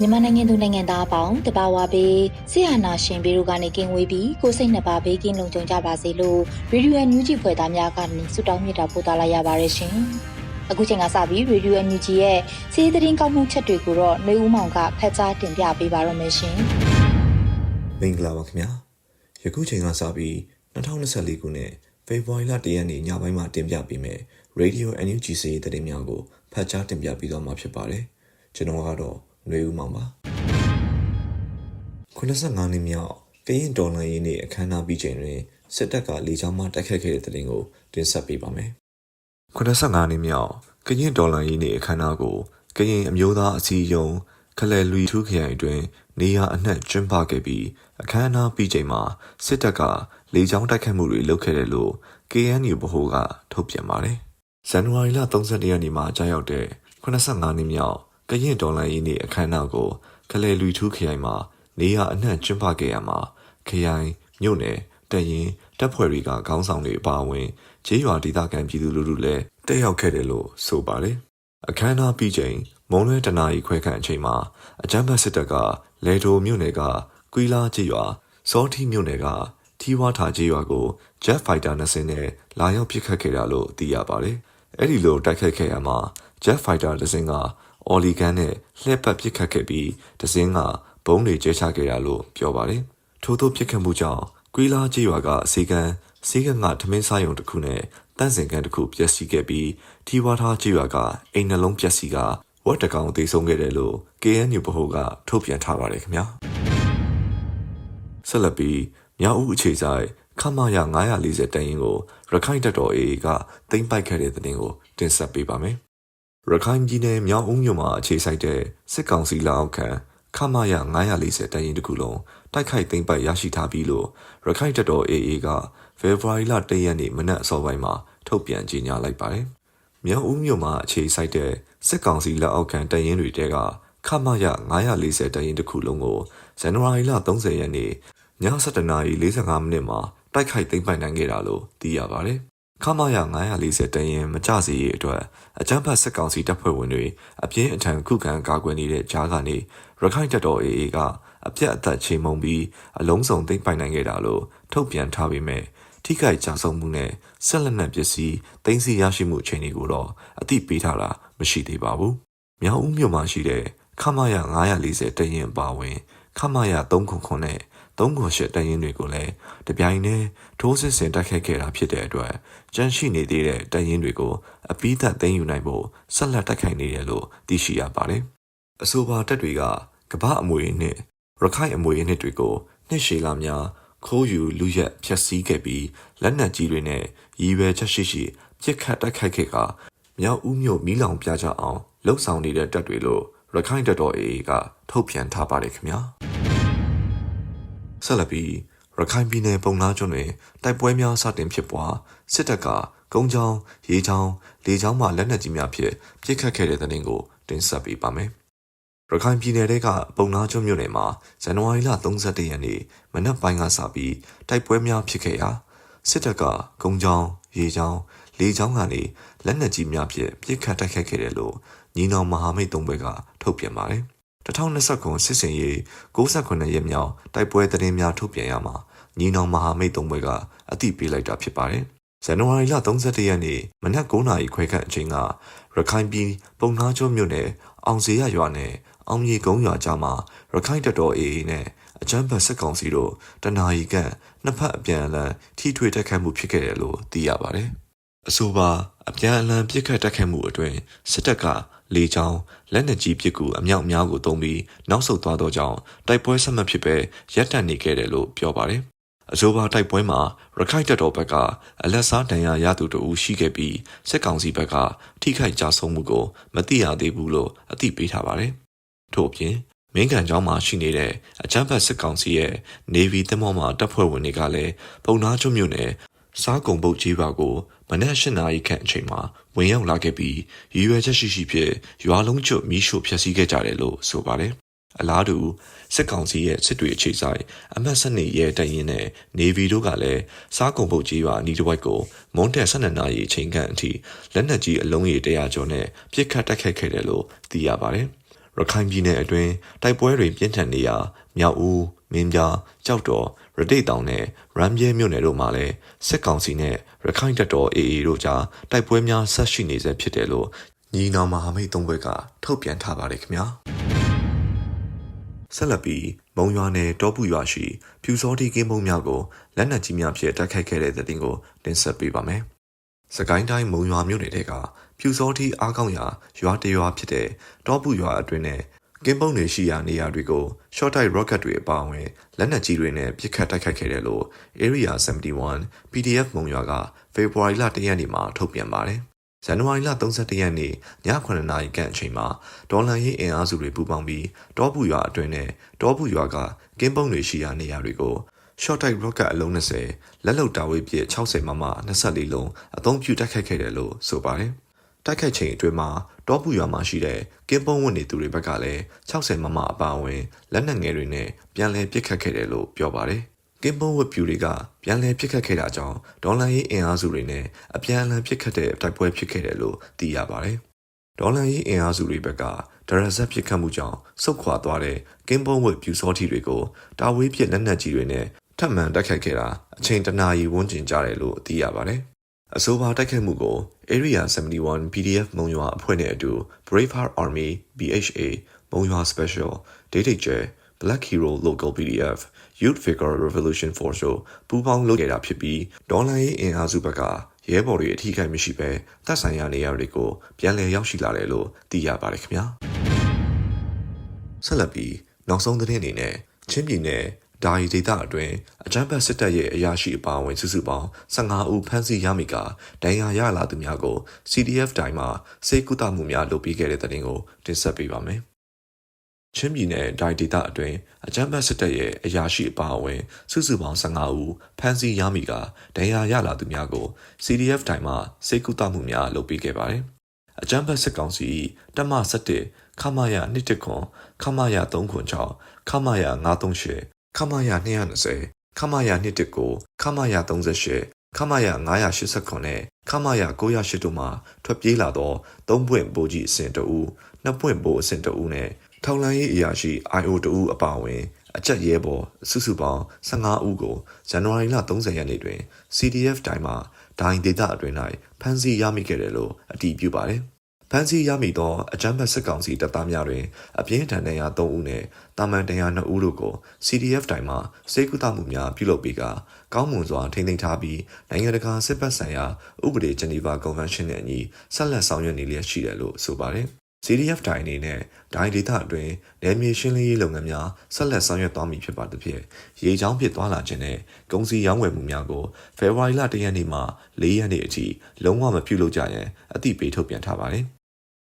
မြန်မာနိုင်ငံသူနိုင်ငံသားအပေါင်းတဘာဝပေးဆရာနာရှင်ပေတို့ကနေကင်းဝေးပြီးကိုစိတ်နှစ်ပါးဘေးကင်းလုံခြုံကြပါစေလို့ရေဒီယိုအန်ယူဂျီဖွယ်သားများကနေဆုတောင်းမြတ်တာပို့သလာရပါတယ်ရှင်။အခုချိန်ကစပြီးရေဒီယိုအန်ယူဂျီရဲ့စီးသတင်းကောက်မှုချက်တွေကိုတော့နှွေဦးမောင်ကဖတ်ကြားတင်ပြပေးပါရမရှင်မင်္ဂလာပါခင်ဗျာယခုချိန်ကစပြီး2024ခုနှစ်ဖေဖော်ဝါရီလ1ရက်နေ့ညပိုင်းမှာတင်ပြပေးမယ် Radio NUG စီးသတင်းများကိုဖတ်ကြားတင်ပြပေးသွားမှာဖြစ်ပါတယ်ကျွန်တော်ကတော့ ຫນွေဦးမောင်ပါ85နှစ်မြောက်ကရင်ဒေါ်လာရင်းနေ့အခမ်းအနားပြီးချိန်တွင်စစ်တပ်ကလေကြောင်းမှတိုက်ခတ်ခဲ့တဲ့တဲ့တင်ကိုတင်ဆက်ပေးပါမယ်85နှစ်မြောက်ကရင်ဒေါ်လာရင်းနေ့အခမ်းအနားကိုကရင်အမျိုးသားအစည်းအရုံးခလဲလူထူးခရိုင်အတွင်းနေရာအနှံ့ကျင်းပခဲ့ပြီးအခမ်းအနားပြီးချိန်မှာစစ်တပ်ကလေကြောင်းတိုက်ခတ်မှုတွေလုပ်ခဲ့တယ်လို့ KNU ဗဟိုကထုတ်ပြန်ပါတယ်။ဇန်နဝါရီလ31ရက်နေ့မှာကြာရောက်တဲ့85နှစ်မြောက် ကရင်ဒေါ်လာရင်းနေ့အခမ်းအနားကိုခလဲလူထူးခရိုင်မှာနေရာအနှံ့ကျင်းပခဲ့ရမှာခရိုင်မြို့နယ်တရင်တပ်ဖွဲ့တွေကခေါင်းဆောင်တွေအပါအဝင်ခြေရွာဒေသခံပြည်သူလူထုလည်းတက်ရောက်ခဲ့တယ်လို့ဆိုပါတယ်။အခမ်းအနားပြီးချိန်မုံလွဲတနာရီခွဲခန့်အချိန်မှာအကြမ်းဖက်စစ်တပ်ကလေတိုမြို့နယ်ကကွီလာကြီးရွာစောထီမြို့နယ်ကထီဝါထာကြီးရွာကို Jet Fighter နှစ်စင်းနဲ့လာရောက်ပစ်ခတ်ခဲ့တာလို့သိရပါတယ်။အဲ့ဒီလိုတိုက်ခတ်ခဲ့ရမှာ Jet Fighter တစ်စင်းက အော်လီကန်နဲ့လှည့်ပတ်ပစ်ခတ်ခဲ့ပြီးတစ်စင်းကဘုံတွေကျဲချခဲ့တာလို့ပြောပါတယ်။ထို့သောပစ်ခတ်မှုကြောင့်ကွီလာကြီးရွာကအစီကန်စီကံကထမင်းစားရုံတစ်ခုနဲ့တန့်စင်ကန်တစ်ခုပျက်စီးခဲ့ပြီးထီဝါထားကြီးရွာကအိမ်နှလုံးပျက်စီးကဝတ်တကောင်သေဆုံးခဲ့တယ်လို့ KNU ဗဟိုကထုတ်ပြန်ထားပါတယ်ခင်ဗျာဆက်လက်ပြီးမြောက်ဦးအခြေဆိုင်ခမရ940တန်ရင်ကိုရခိုင်တပ်တော် AA ကတင်ပိုက်ခဲ့တဲ့တဲ့တင်ကိုတင်ဆက်ပေးပါမယ် ရခိုင်ပြည်နယ်မြောက်ဦးမြို့မှာအခြေစိုက်တဲ့စစ်ကောင်စီလက်အောက်ခံခမရ940တန်ရင်တစ်ခုလုံးတိုက်ခိုက်သိမ်းပိုက်ရရှိထားပြီးလို့ရခိုင်တပ်တော် AA ကဖေဖော်ဝါရီလ1ရက်နေ့မနက်အစောပိုင်းမှာထုတ်ပြန်ကြေညာလိုက်ပါတယ်။မြောက်ဦးမြို့မှာအခြေစိုက်တဲ့စစ်ကောင်စီလက်အောက်ခံတရင်တွေတဲကခမရ940တရင်တစ်ခုလုံးကိုဇန်နဝါရီလ30ရက်နေ့ည7:45မိနစ်မှာတိုက်ခိုက်သိမ်းပိုက်နိုင်ခဲ့တာလို့သိရပါတယ်။ ခမရ940တရင်မကြစီရေးအတွက်အကြမ်းဖက်စစ်ကောင်စီတပ်ဖွဲ့ဝင်တွေအပြင်းအထန်ခုခံကာကွယ်နေတဲ့ကြားကနေရခိုင်တပ်တော် AA ကအပြတ်အသက်ချိန်မုံပြီးအလုံးစုံသိမ်းပိုက်နိုင်ခဲ့တာလို့ထုတ်ပြန်ထားပေမဲ့ထိခိုက်ကြဆုံးမှုနဲ့ဆက်လက်နက်ပစ္စည်းသိမ်းဆည်းရရှိမှုအခြေအနေကိုတော့အသိပေးထားတာမရှိသေးပါဘူး။မြောက်ဦးမြို့မှာရှိတဲ့ခမရ940တရင်ပါဝင်ခမရ309နဲ့308တရင်တွေကိုလည်းတပြိုင်တည်းထိုးစစ်ဆင်တိုက်ခိုက်ခဲ့တာဖြစ်တဲ့အတွက် ကြန့်ရှိနေသေးတဲ့တရင်တွေကိုအပိသက်သိမ်းယူနိုင်ဖို့ဆက်လက်တိုက်ခိုက်နေတယ်လို့သိရှိရပါတယ်။အဆိုပါတပ်တွေကကမ္ဘာအမွေနဲ့ရခိုင်အမွေနှစ်တွေကိုနှစ်ရှည်လာများခိုးယူလူရက်ဖျက်ဆီးခဲ့ပြီးလက်နက်ကြီးတွေနဲ့ရည်ရွယ်ချက်ရှိရှိပြစ်ခတ်တိုက်ခိုက်ခဲ့ကမြောက်ဦးမြို့မီးလောင်ပြကြအောင်လှုပ်ဆောင်နေတဲ့တပ်တွေလို့ရခိုင်တပ်တော် AA ကထုတ်ပြန်ထားပါတယ်ခင်ဗျာဆက်လက်ပြီး ရခိုင်ပြည်နယ်ပုံနာကျွန်းတွင်တိုက်ပွဲများစတင်ဖြစ်ပွားစစ်တပ်ကကုန်းချောင်းရေချောင်းလေချောင်းမှလက်နက်ကြီးများဖြင့်ပစ်ခတ်ခဲ့တဲ့တဲ့တင်ကိုတင်ဆက်ပေးပါမယ်ရခိုင်ပြည်နယ်တဲကပုံနာကျွန်းမြို့နယ်မှာဇန်နဝါရီလ31ရက်နေ့မနက်ပိုင်းကစပြီးတိုက်ပွဲများဖြစ်ခဲ့ရာစစ်တပ်ကကုန်းချောင်းရေချောင်းလေချောင်းကနေလက်နက်ကြီးများဖြင့်ပစ်ခတ်တိုက်ခိုက်ခဲ့တယ်လို့ညီနောင်မဟာမိတ်သုံးဘက်ကထုတ်ပြန်ပါတယ် 2029စစ်စင်ရေး69ရက်မြောက်တိုက်ပွဲသတင်းများထုတ်ပြန်ရမှာညီနောင်မဟာမိတ်သုံးဘက်ကအသိပေးလိုက်တာဖြစ်ပါတယ်ဇန်နဝါရီလ31ရက်နေ့မနက်9:00နာရီခွဲခန့်အချိန်ကရခိုင်ပြည်ပုံနှားကျွန်းမြို့နယ်အောင်စီရရွာနယ်အောင်မြေကုန်းရွာကြားမှာရခိုင်တပ်တော် AA နဲ့အကြမ်းဖက်စစ်ကောင်စီတို့တနာရီခန့်နှစ်ဖက်အပြန်အလှန်ထိထွေတိုက်ခတ်မှုဖြစ်ခဲ့တယ်လို့သိရပါတယ်။အဆိုပါအပြန်အလှန်ပြစ်ခတ်တိုက်ခတ်မှုအတွင်းစစ်တပ်က လေကြောင်းလက်နက်ကြီးပစ်ကူအမြောက်အများကိုတုံးပြီးနောက်ဆုတ်သွားသောကြောင့်တိုက်ပွဲဆက်မဖြစ်ဘဲရပ်တန့်နေခဲ့တယ်လို့ပြောပါတယ်။အဆိုပါတိုက်ပွဲမှာရခိုင်တပ်တော်ဘက်ကအလက်စားတန်ရာရသူတို့ရှိခဲ့ပြီးစစ်ကောင်စီဘက်ကထိခိုက်ကြဆုံးမှုကိုမသိရသေးဘူးလို့အသိပေးထားပါတယ်။ထို့အပြင်မင်းကန်ကျောင်းမှာရှိနေတဲ့အချမ်းဖတ်စစ်ကောင်စီရဲ့ Navy သင်္ဘောမှတပ်ဖွဲ့ဝင်တွေကလည်းပုံနာကျွမြို့နယ်စားကုံပုတ်ကြီးပါကို မနက်၈နာရီခန့်အချိန်မှာဝင်ရောက်လာခဲ့ပြီးရည်ရွယ်ချက်ရှိရှိဖြင့်ရွာလုံးကျွတ်မီးရှို့ဖျက်ဆီးခဲ့ကြတယ်လို့ဆိုပါတယ်။အလားတူစစ်ကောင်စီရဲ့စစ်တွေအခြေဆိုင်အမတ်စနစ်ရဲ့တရင်နဲ့ Navy တို့ကလည်းစားကုံပုတ်ကြီးပါအနီးတစ်ဝိုက်ကိုမွန်တက်12နာရီအချိန်ခန့်အထိလက်နက်ကြီးအလုံးရေ100ကျော်နဲ့ပစ်ခတ်တိုက်ခိုက်ခဲ့တယ်လို့သိရပါတယ်။ရခိုင်ပြည်နယ်အတွင်းတိုက်ပွဲတွေပြင်းထန်နေရာမြောက်ဦးမင်းပြားကြောက်တော် ရတိတ်တောင်နဲ့ရမ်းပြဲမြို့နယ်တို့မှာလည်းစစ်ကောင်စီနဲ့ရခိုင်တပ်တော် AA တို့ကြားတိုက်ပွဲများဆက်ရှိနေဆဲဖြစ်တယ်လို့ညီနောင်မဟာမိတ်သုံးဘက်ကထုတ်ပြန်ထားပါတယ်ခင်ဗျာဆက်လက်ပြီးမုံရွာနယ်တောပူရွာရှိဖြူစောတိကင်းပုံများကိုလက်နက်ကြီးများဖြင့်တိုက်ခိုက်ခဲ့တဲ့တဲ့တင်ကိုတင်ဆက်ပေးပါမယ်။စကိုင်းတိုင်းမုံရွာမြို့နယ်ကဖြူစောတိအားကောင်းရာရွာတရွာဖြစ်တဲ့တောပူရွာအတွင်းနဲ့ ကင်းပုံတွေရှိရာနေရာတွေကို short type rocket တွေအပါအဝင်လက်နက်ကြီးတွေနဲ့ပစ်ခတ်တိုက်ခိုက်ခဲ့တယ်လို့ Area 71 PDF မုံရွာကဖေဖော်ဝါရီလ1ရက်နေ့မှာထုတ်ပြန်ပါတယ်။ဇန်နဝါရီလ31ရက်နေ့ည9:00နာရီခန့်အချိန်မှာဒေါ်လန်ရေးအင်အားစုတွေပူးပေါင်းပြီးတောပူရွာအတွင်းနဲ့တောပူရွာကကင်းပုံတွေရှိရာနေရာတွေကို short type rocket အလုံး20လက်လုံတာဝေးပြည့်60မမ24လုံးအသုံးပြုတိုက်ခိုက်ခဲ့တယ်လို့ဆိုပါတယ်။ တိုက်ခိုက်ချိန်အတွင်းမှာတောပူရွာမှာရှိတဲ့ကင်းပုံးဝင်နေသူတွေဘက်ကလည်း60မမအပါအဝင်လက်နက်ငယ်တွေနဲ့ပြန်လည်ပစ်ခတ်ခဲ့တယ်လို့ပြောပါတယ်။ကင်းပုံးဝက်ပြူတွေကပြန်လည်ပစ်ခတ်ခဲ့တာကြောင့်ဒေါ်လာရေးအင်အားစုတွေနဲ့အပြန်အလှန်ပစ်ခတ်တဲ့တိုက်ပွဲဖြစ်ခဲ့တယ်လို့သိရပါတယ်။ဒေါ်လာရေးအင်အားစုတွေဘက်ကဒရဇက်ပစ်ခတ်မှုကြောင့်ဆုတ်ခွာသွားတဲ့ကင်းပုံးဝက်ပြူစောထီတွေကိုတာဝေးပစ်လက်နက်ကြီးတွေနဲ့ထပ်မံတိုက်ခိုက်ခဲ့တာအချိန်တနာရီဝန်းကျင်ကြာတယ်လို့သိရပါတယ်။ အဆိုပါတိုက်ခိုက်မှုကို Area 71 PDF မုံရွာအဖွဲ့နဲ့အတူ Brave Heart Army BHA မုံရွာ Special Data J Black Hero Local PDF Youth Figure Revolution Force တို့ပူးပေါင်းလုပ်ခဲ့တာဖြစ်ပြီးဒေါ်လာရေးအင်အားစုဘက်ကရဲဘော်တွေအထီးခိုက်မရှိပဲတပ်ဆိုင်ရာနေရာတွေကိုပြန်လည်ရောက်ရှိလာတယ်လို့သိရပါတယ်ခင်ဗျာဆက်လက်ပြီးနောက်ဆုံးသတင်းအနေနဲ့ချင်းပြည်နယ် ဒါရီဒေသအတွင်းအကြမ်းဖက်စစ်တပ်ရဲ့အရာရှိအပါအဝင်စုစုပေါင်း15ဦးဖမ်းဆီးရမိကဒဏ်ရာရလာသူများကို CDF တိုင်းမှာစေကုသမှုများလုပ်ပေးခဲ့တဲ့တဲ့တင်ကိုတင်ဆက်ပေးပါမယ်။ချင်းပြည်နယ်ဒိုင်ဒေသအတွင်းအကြမ်းဖက်စစ်တပ်ရဲ့အရာရှိအပါအဝင်စုစုပေါင်း15ဦးဖမ်းဆီးရမိကဒဏ်ရာရလာသူများကို CDF တိုင်းမှာစေကုသမှုများလုပ်ပေးခဲ့ပါတယ်။အကြမ်းဖက်စစ်ကောင်စီတမ17ခမာယာ1ခွန်ခမာယာ3ခွန်6ခမာယာ938 ခမရ220ခမရ119ခမရ38ခမရ989နဲ့ခမရ908တို့မှထွက်ပြေးလာသောသုံးပွင့်ဘိုးကြီးအဆင့်တအူးနှစ်ပွင့်ဘိုးအဆင့်တအူးနဲ့ထောင်လန်းရေးအရာရှိ IO တအူးအပါအဝင်အကြက်ရဲဘော်စုစုပေါင်း15ဦးကိုဇန်နဝါရီလ30ရက်နေ့တွင် CDF တိုင်းမှဒိုင်းဒေတာအတွင်း၌ဖမ်းဆီးရမိခဲ့တယ်လို့အတည်ပြုပါတယ်။ ဖမ်းဆီးရမိသောအကြမ်းဖက်စစ်ကောင်စီတပ်သားများတွင် အပြင်းထန်ဒဏ်ရာ3ဦးနှင့်တာမန်ဒဏ်ရာ2ဦးတို့ကို CDF တိုင်မှစေကုသမှုများပြုလုပ်ပြီးကကောင်းမွန်စွာထိန်းသိမ်းထားပြီးနိုင်ငံတကာစစ်ပတ်ဆိုင်ရာဥပဒေဂျနီဗာကွန်ဗင်းရှင်းနဲ့အညီဆက်လက်ဆောင်ရွက်နေလျက်ရှိတယ်လို့ဆိုပါတယ်။ CDF တိုင်အနေနဲ့ဒိုင်ဒေသအတွင်းနယ်မြေရှင်းလင်းရေးလုပ်ငန်းများဆက်လက်ဆောင်ရွက်သွားမည်ဖြစ်ပါသဖြင့်ရေချောင်းဖြစ်သွားလာခြင်းနဲ့ကုန်စည်ရောင်းဝယ်မှုများကိုဖေဖော်ဝါရီလ၁ရက်နေ့မှ၄ရက်နေ့အထိလုံးဝမပြုလုပ်ကြရန်အသိပေးထုတ်ပြန်ထားပါတယ်။